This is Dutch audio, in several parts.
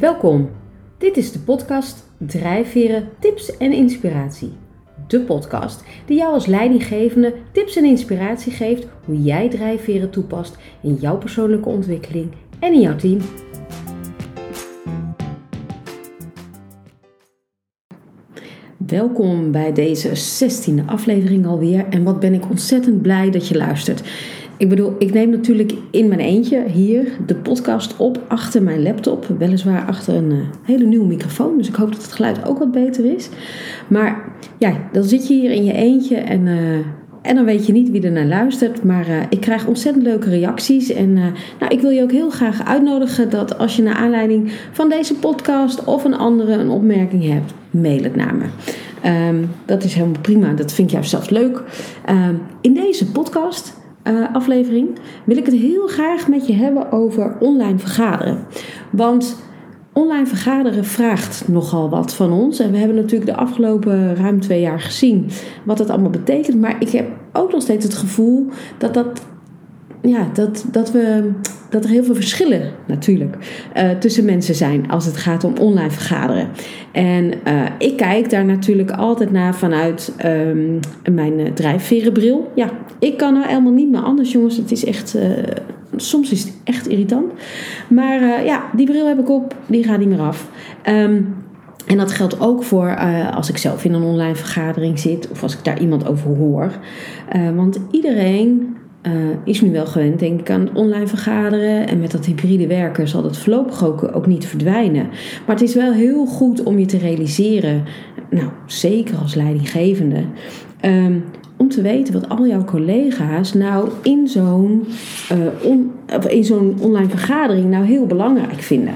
Welkom. Dit is de podcast Drijfveren, Tips en Inspiratie. De podcast die jou als leidinggevende tips en inspiratie geeft hoe jij drijfveren toepast in jouw persoonlijke ontwikkeling en in jouw team. Welkom bij deze 16e aflevering alweer. En wat ben ik ontzettend blij dat je luistert. Ik bedoel, ik neem natuurlijk in mijn eentje hier de podcast op achter mijn laptop. Weliswaar achter een uh, hele nieuwe microfoon. Dus ik hoop dat het geluid ook wat beter is. Maar ja, dan zit je hier in je eentje en, uh, en dan weet je niet wie er naar luistert. Maar uh, ik krijg ontzettend leuke reacties. En nou, ik wil je ook heel graag uitnodigen dat als je naar aanleiding van deze podcast of een andere een opmerking hebt, mail het naar me. Um, dat is helemaal prima. Dat vind ik juist zelfs leuk. Um, in deze podcast uh, aflevering wil ik het heel graag met je hebben over online vergaderen. Want online vergaderen vraagt nogal wat van ons. En we hebben natuurlijk de afgelopen ruim twee jaar gezien wat het allemaal betekent. Maar ik heb ook nog steeds het gevoel dat dat ja, dat, dat, we, dat er heel veel verschillen natuurlijk uh, tussen mensen zijn als het gaat om online vergaderen. En uh, ik kijk daar natuurlijk altijd naar vanuit um, mijn drijfverenbril. Ja, ik kan nou helemaal niet meer anders, jongens. Het is echt, soms is het echt irritant. Maar ja, die bril heb ik op, die gaat niet meer af. Um, en dat geldt ook voor als ik zelf in een online vergadering zit of als ik daar iemand over hoor. Want iedereen uh, is nu wel gewend, denk ik, aan het online vergaderen. En met dat hybride werken zal dat voorlopig ook, niet verdwijnen. Maar het is wel heel goed om je te realiseren, nou zeker als leidinggevende, um, om te weten wat al jouw collega's nou in zo'n on, in zo'n online vergadering nou heel belangrijk vinden.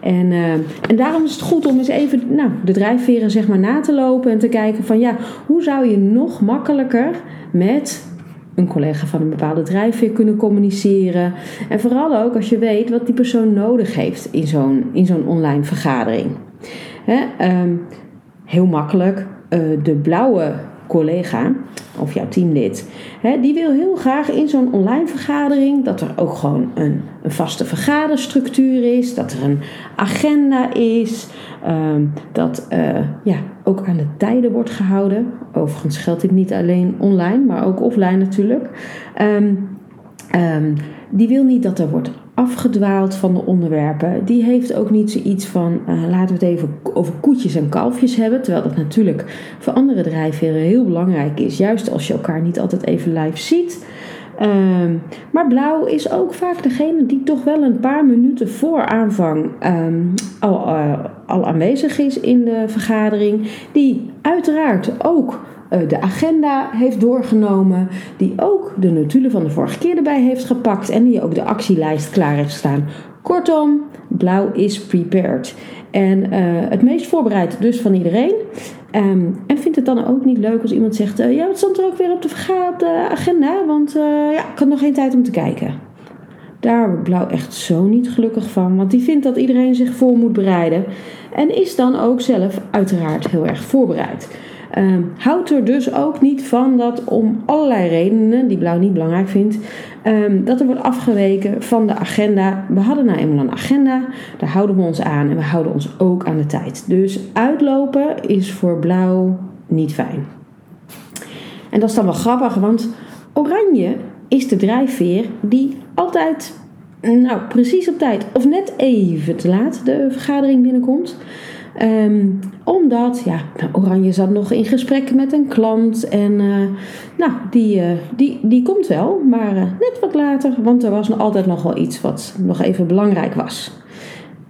En, uh, en daarom is het goed om eens even nou, de drijfveren zeg maar na te lopen en te kijken van ja, hoe zou je nog makkelijker met een collega van een bepaalde drijfveer kunnen communiceren. En vooral ook als je weet wat die persoon nodig heeft in zo'n, in zo'n online vergadering. um, heel makkelijk, uh, de blauwe collega of jouw teamlid, hè, die wil heel graag in zo'n online vergadering dat er ook gewoon een, een vaste vergaderstructuur is, dat er een agenda is, um, dat uh, ja, ook aan de tijden wordt gehouden. Overigens geldt dit niet alleen online, maar ook offline natuurlijk. Um, um, die wil niet dat er wordt afgedwaald van de onderwerpen. Die heeft ook niet zoiets van uh, laten we het even over koetjes en kalfjes hebben. Terwijl dat natuurlijk voor andere drijfveren heel belangrijk is. Juist als je elkaar niet altijd even live ziet. Um, maar blauw is ook vaak degene die toch wel een paar minuten voor aanvang um, al, uh, al aanwezig is in de vergadering. Die uiteraard ook de agenda heeft doorgenomen. Die ook de notulen van de vorige keer erbij heeft gepakt. En die ook de actielijst klaar heeft staan. Kortom, blauw is prepared. En uh, het meest voorbereid dus van iedereen. Um, en vindt het dan ook niet leuk als iemand zegt: uh, Ja, wat stond er ook weer op de, op agenda? Want ja, ik had nog geen tijd om te kijken. Daar wordt Blauw echt zo niet gelukkig van, want die vindt dat iedereen zich voor moet bereiden. En is dan ook zelf uiteraard heel erg voorbereid. Um, houdt er dus ook niet van dat om allerlei redenen, die Blauw niet belangrijk vindt, um, dat er wordt afgeweken van de agenda. We hadden nou eenmaal een agenda, daar houden we ons aan en we houden ons ook aan de tijd. Dus uitlopen is voor Blauw niet fijn. En dat is dan wel grappig, want oranje is de drijfveer die altijd, nou precies op tijd of net even te laat de vergadering binnenkomt. Um, omdat, ja, nou, Oranje zat nog in gesprek met een klant. En uh, nou, die, uh, die, die komt wel, maar uh, net wat later. Want er was nog altijd nog wel iets wat nog even belangrijk was.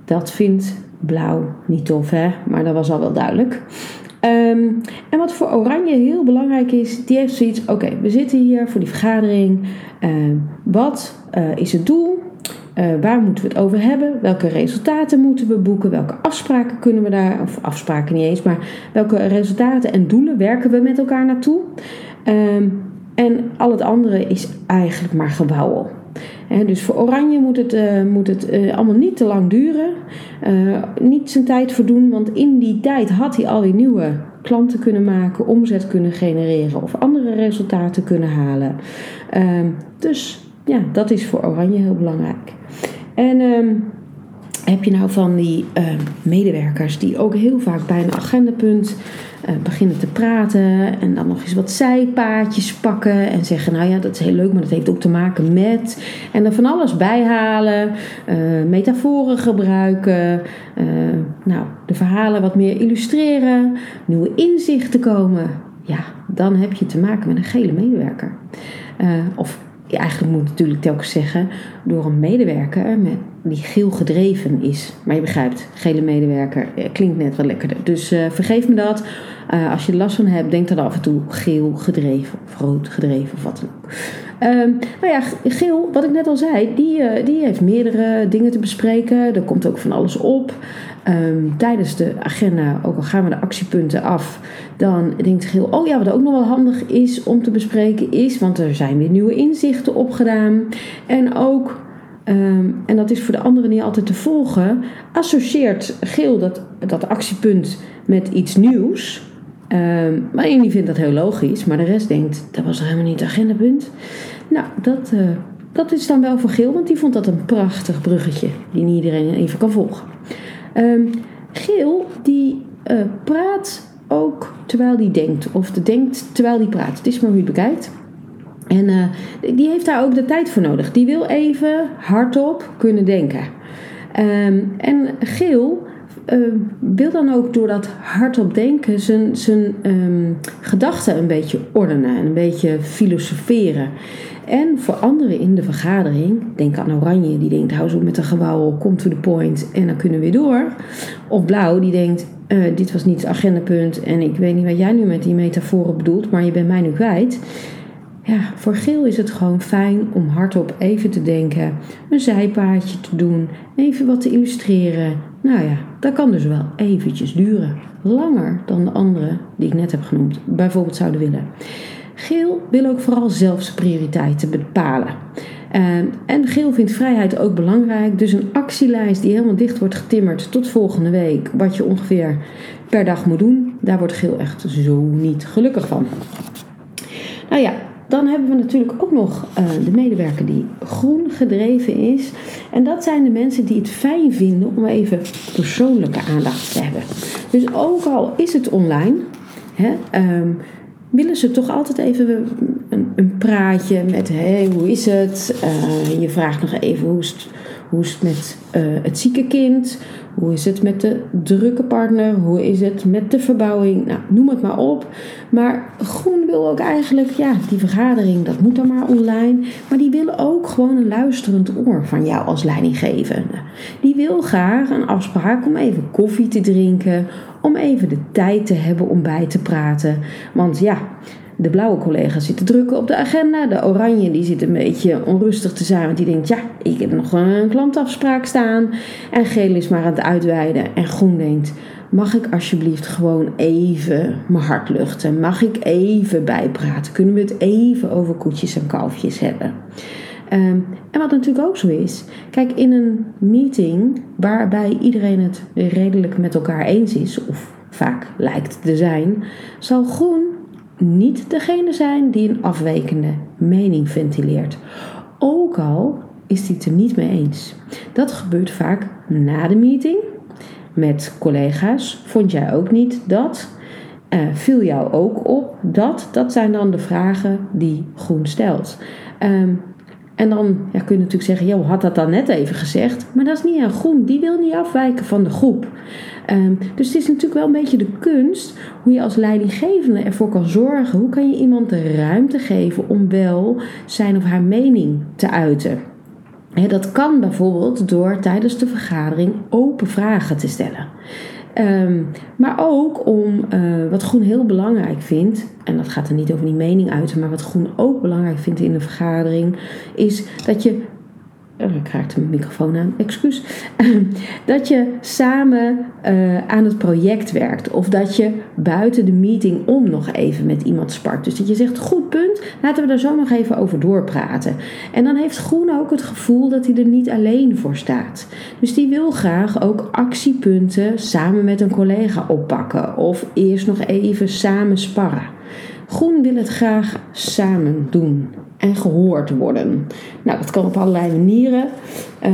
Dat vindt Blauw niet tof, hè? Maar dat was al wel duidelijk. Um, en wat voor Oranje heel belangrijk is, die heeft zoiets: oké, we zitten hier voor die vergadering. wat is het doel? Uh, waar moeten we het over hebben? Welke resultaten moeten we boeken? Welke afspraken kunnen we daar, of afspraken niet eens, maar welke resultaten en doelen werken we met elkaar naartoe? Um, en al het andere is eigenlijk maar gewauwel. Dus voor Oranje moet het, uh, moet het uh, allemaal niet te lang duren. Niet zijn tijd verdoen, want in die tijd had hij alweer nieuwe klanten kunnen maken, omzet kunnen genereren of andere resultaten kunnen halen. Um, dus ja, dat is voor Oranje heel belangrijk. En um, heb je nou van die uh, medewerkers die ook heel vaak bij een agendapunt uh, beginnen te praten en dan nog eens wat zijpaadjes pakken en zeggen: Nou ja, dat is heel leuk, maar dat heeft ook te maken met. En er van alles bijhalen, uh, metaforen gebruiken, nou, de verhalen wat meer illustreren, nieuwe inzichten komen. Ja, dan heb je te maken met een gele medewerker. of eigenlijk moet natuurlijk telkens zeggen, door een medewerker met, die geel gedreven is. Maar je begrijpt, gele medewerker eh, klinkt net wat lekkerder. Dus uh, vergeef me dat. Uh, als je er last van hebt, denk dan af en toe geel gedreven of rood gedreven of wat dan ook. Um, nou ja, geel, wat ik net al zei, die, die heeft meerdere dingen te bespreken. Er komt ook van alles op. Um, tijdens de agenda, ook al gaan we de actiepunten af, dan denkt Geel, oh ja, wat ook nog wel handig is om te bespreken is, want er zijn weer nieuwe inzichten opgedaan. En ook, um, en dat is voor de anderen niet altijd te volgen, associeert Geel dat, dat actiepunt met iets nieuws. Um, maar die vindt dat heel logisch, maar de rest denkt, dat was helemaal niet het agendapunt. Nou, dat, uh, dat is dan wel voor Geel, want die vond dat een prachtig bruggetje die niet iedereen even kan volgen. Um, Geel die uh, praat ook terwijl die denkt. Of de denkt terwijl die praat. Het is maar je het bekijkt. En uh, die heeft daar ook de tijd voor nodig. Die wil even hardop kunnen denken. Um, en Geel uh, wil dan ook door dat hardop denken zijn, zijn um, gedachten een beetje ordenen en een beetje filosoferen. En voor anderen in de vergadering, denk aan Oranje, die denkt hou zo met de gewauwel, kom to the point en dan kunnen we weer door. Of Blauw, die denkt uh, dit was niet het agendapunt en ik weet niet wat jij nu met die metaforen bedoelt, maar je bent mij nu kwijt. Ja, voor Geel is het gewoon fijn om hardop even te denken, een zijpaadje te doen, even wat te illustreren. Nou ja, dat kan dus wel eventjes duren. Langer dan de andere die ik net heb genoemd, bijvoorbeeld zouden willen. Geel wil ook vooral zelf zijn prioriteiten bepalen. Ehm, en Geel vindt vrijheid ook belangrijk. Dus een actielijst die helemaal dicht wordt getimmerd tot volgende week, wat je ongeveer per dag moet doen, daar wordt Geel echt zo niet gelukkig van. Nou ja, dan hebben we natuurlijk ook nog uh, de medewerker die groen gedreven is. En dat zijn de mensen die het fijn vinden om even persoonlijke aandacht te hebben. Dus ook al is het online, hè, um, willen ze toch altijd even een, een praatje met: hey, hoe is het? Uh, je vraagt nog even hoe is het, hoe is het met uh, het zieke kind? Hoe is het met de drukke partner? Hoe is het met de verbouwing? Nou, noem het maar op. Maar Groen wil ook eigenlijk, ja, die vergadering, dat moet dan maar online. Maar die willen ook gewoon een luisterend oor van jou als leidinggevende. Die wil graag een afspraak om even koffie te drinken, om even de tijd te hebben om bij te praten. Want ja, de blauwe collega zit te drukken op de agenda. De oranje die zit een beetje onrustig te zijn. Want die denkt, ja, ik heb nog een klantafspraak staan. En geel is maar aan het uitweiden. En groen denkt, mag ik alsjeblieft gewoon even mijn hart luchten? Mag ik even bijpraten? Kunnen we het even over koetjes en kalfjes hebben? Um, en wat natuurlijk ook zo is, kijk, in een meeting waarbij iedereen het redelijk met elkaar eens is, of vaak lijkt te zijn, zal groen niet degene zijn die een afwijkende mening ventileert. Ook al is hij het er niet mee eens. Dat gebeurt vaak na de meeting met collega's. Vond jij ook niet dat? Uh, viel jou ook op dat? Dat zijn dan de vragen die Groen stelt. Um, en dan ja, kun je natuurlijk zeggen, joh, had dat dan net even gezegd. Maar dat is niet aan groen. Die wil niet afwijken van de groep. Um, dus het is natuurlijk wel een beetje de kunst hoe je als leidinggevende ervoor kan zorgen. Hoe kan je iemand de ruimte geven om wel zijn of haar mening te uiten. dat kan bijvoorbeeld door tijdens de vergadering open vragen te stellen. Um, maar ook om uh, wat Groen heel belangrijk vindt, en dat gaat er niet over die mening uiten, maar wat Groen ook belangrijk vindt in een vergadering, is dat je ik raakte mijn microfoon aan, excuus. Dat je samen uh, aan het project werkt. Of dat je buiten de meeting om nog even met iemand spart. Dus dat je zegt, goed punt, laten we daar zo nog even over doorpraten. En dan heeft Groen ook het gevoel dat hij er niet alleen voor staat. Dus die wil graag ook actiepunten samen met een collega oppakken. Of eerst nog even samen sparren. Groen wil het graag samen doen en gehoord worden. Nou, dat kan op allerlei manieren, uh,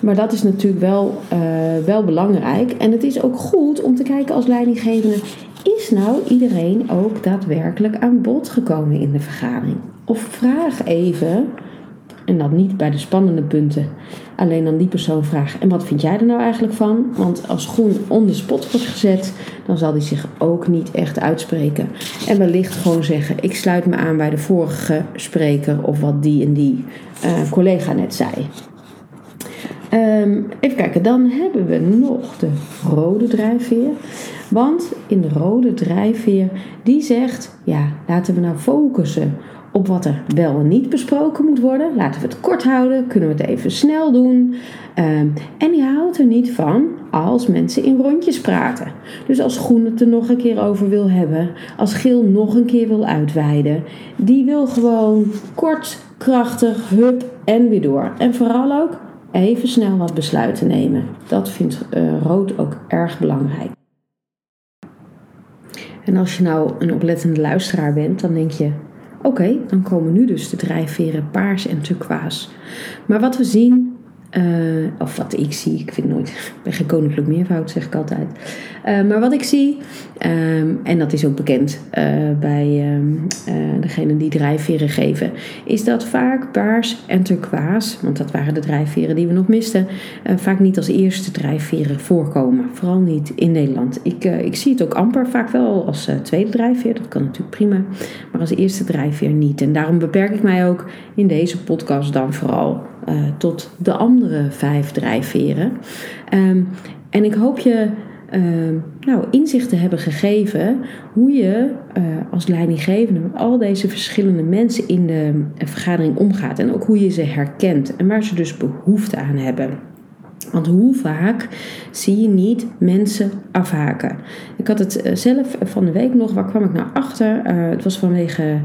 maar dat is natuurlijk wel, uh, wel belangrijk. En het is ook goed om te kijken als leidinggevende: is nou iedereen ook daadwerkelijk aan bod gekomen in de vergadering? Of vraag even en dan niet bij de spannende punten. Alleen dan die persoon vragen. En wat vind jij er nou eigenlijk van? Want als groen on the spot wordt gezet, dan zal die zich ook niet echt uitspreken. En wellicht gewoon zeggen: Ik sluit me aan bij de vorige spreker of wat die en die uh, collega net zei. Um, even kijken, dan hebben we nog de rode drijfveer. Want in de rode drijfveer, die zegt: Ja, laten we nou focussen op wat er wel en niet besproken moet worden. Laten we het kort houden, kunnen we het even snel doen. Ehm, en die houdt er niet van als mensen in rondjes praten. Dus als Groen het er nog een keer over wil hebben, als Geel nog een keer wil uitweiden, die wil gewoon kort, krachtig, hup en weer door. En vooral ook even snel wat besluiten nemen. Dat vindt uh, Rood ook erg belangrijk. En als je nou een oplettende luisteraar bent, dan denk je: Oké, dan komen nu dus de drijfveren paars en turquoise. Maar wat we zien uh, of wat ik zie, ik vind nooit, ik ben geen koninklijk meervoud, zeg ik altijd. Uh, maar wat ik zie, um, en dat is ook bekend uh, bij um, degene die drijfveren geven, is dat vaak paars en turquoise, want dat waren de drijfveren die we nog misten, vaak niet als eerste drijfveren voorkomen. Vooral niet in Nederland. Ik, ik zie het ook amper, vaak wel als tweede drijfveer, dat kan natuurlijk prima, maar als eerste drijfveer niet. En daarom beperk ik mij ook in deze podcast dan vooral tot de andere vijf drijfveren. Um, en ik hoop je uh, nou, inzichten hebben gegeven hoe je uh, als leidinggevende met al deze verschillende mensen in de vergadering omgaat. En ook hoe je ze herkent en waar ze dus behoefte aan hebben. Want hoe vaak zie je niet mensen afhaken? Ik had het zelf van de week nog, waar kwam ik nou achter? het was vanwege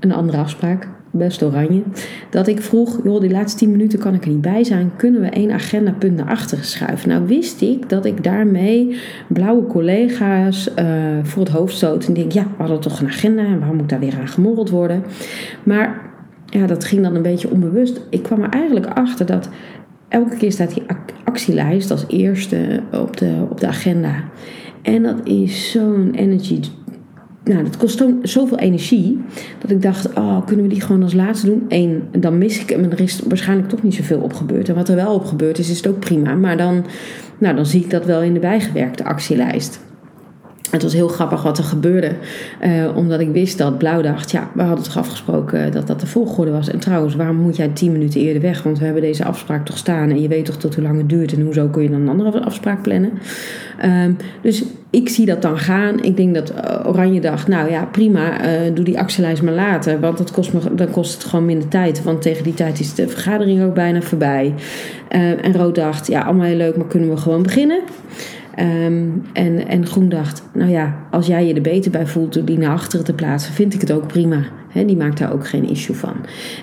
een andere afspraak best oranje. Dat ik vroeg, joh, die laatste 10 minuten kan ik er niet bij zijn. Kunnen we één agendapunt naar achteren schuiven? Nou wist ik dat ik daarmee blauwe collega's uh, voor het hoofd stoot. En denk, ja, we hadden toch een agenda en waarom moet daar weer aan gemorreld worden? Maar ja, dat ging dan een beetje onbewust. Ik kwam er eigenlijk achter dat elke keer staat die actielijst als eerste op de, op de agenda. En dat is zo'n energy nou, dat kost zoveel energie dat ik dacht, oh, kunnen we die gewoon als laatste doen? Eén, dan mis ik hem en er is waarschijnlijk toch niet zoveel op gebeurd. En wat er wel op gebeurd is, is het ook prima. Maar dan, nou, dan zie ik dat wel in de bijgewerkte actielijst. Het was heel grappig wat er gebeurde, uh, omdat ik wist dat Blauw dacht, ja, we hadden toch afgesproken dat dat de volgorde was. En trouwens, waarom moet jij tien minuten eerder weg? Want we hebben deze afspraak toch staan en je weet toch tot hoe lang het duurt en hoezo kun je dan een andere afspraak plannen. Um, dus ik zie dat dan gaan. Ik denk dat uh, Oranje dacht, nou ja, prima, uh, doe die actielijst maar later. Want dat kost me, dan kost het gewoon minder tijd. Want tegen die tijd is de vergadering ook bijna voorbij. Uh, en Rood dacht, ja, allemaal heel leuk, maar kunnen we gewoon beginnen? Um, en, en Groen dacht, nou ja, als jij je er beter bij voelt door die naar achteren te plaatsen, vind ik het ook prima. Die maakt daar ook geen issue van.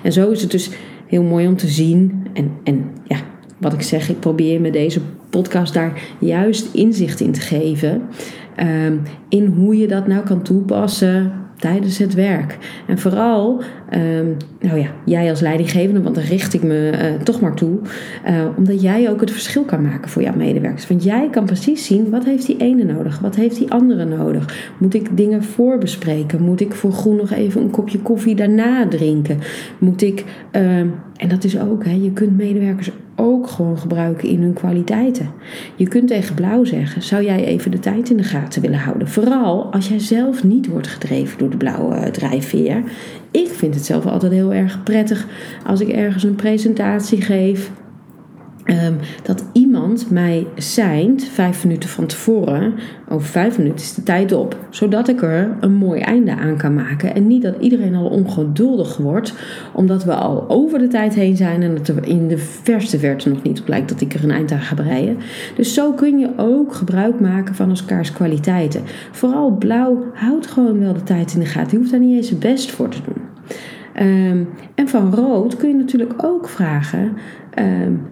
En zo is het dus heel mooi om te zien. En, en ja, wat ik zeg, ik probeer met deze podcast daar juist inzicht in te geven. Um, in hoe je dat nou kan toepassen tijdens het werk. En vooral, um, nou ja, jij als leidinggevende, want daar richt ik me uh, toch maar toe, uh, omdat jij ook het verschil kan maken voor jouw medewerkers. Want jij kan precies zien wat heeft die ene nodig, wat heeft die andere nodig. Moet ik dingen voorbespreken? Moet ik voor groen nog even een kopje koffie daarna drinken? Moet ik, uh, en dat is ook, hè, je kunt medewerkers ook gewoon gebruiken in hun kwaliteiten. Je kunt tegen blauw zeggen: zou jij even de tijd in de gaten willen houden? Vooral als jij zelf niet wordt gedreven door de blauwe eh, drijfveer. Ik vind het zelf altijd heel erg prettig als ik ergens een presentatie geef Um, dat mij seint vijf minuten van tevoren, over vijf minuten is de tijd op, zodat ik er een mooi einde aan kan maken. En niet dat iedereen al ongeduldig wordt, omdat we al over de tijd heen zijn en het er in de verste verte nog niet op lijkt dat ik er een eind aan ga breien. Dus zo kun je ook gebruik maken van elkaars kwaliteiten. Vooral blauw houdt gewoon wel de tijd in de gaten. Je hoeft daar niet eens het best voor te doen. Um, en van rood kun je natuurlijk ook vragen. Um,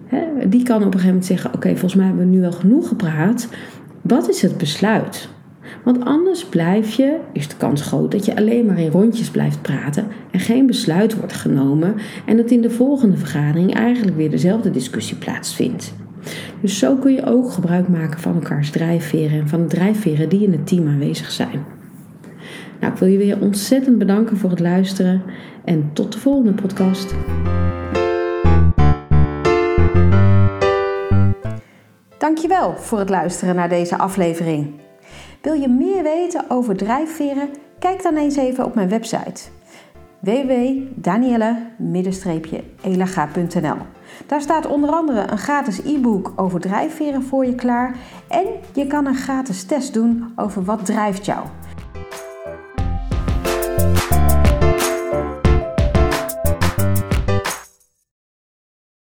die kan op een gegeven moment zeggen: Oké, volgens mij hebben we nu wel genoeg gepraat. Wat is het besluit? Want anders blijf je, is de kans groot dat je alleen maar in rondjes blijft praten en geen besluit wordt genomen en dat in de volgende vergadering eigenlijk weer dezelfde discussie plaatsvindt. Dus zo kun je ook gebruik maken van elkaars drijfveren en van de drijfveren die in het team aanwezig zijn. Nou, ik wil je weer ontzettend bedanken voor het luisteren en tot de volgende podcast. Dankjewel voor het luisteren naar deze aflevering. Wil je meer weten over drijfveren? Kijk dan eens even op mijn website www.danielle-elaga.nl Daar staat onder andere een gratis e-book over drijfveren voor je klaar en je kan een gratis test doen over wat drijft jou.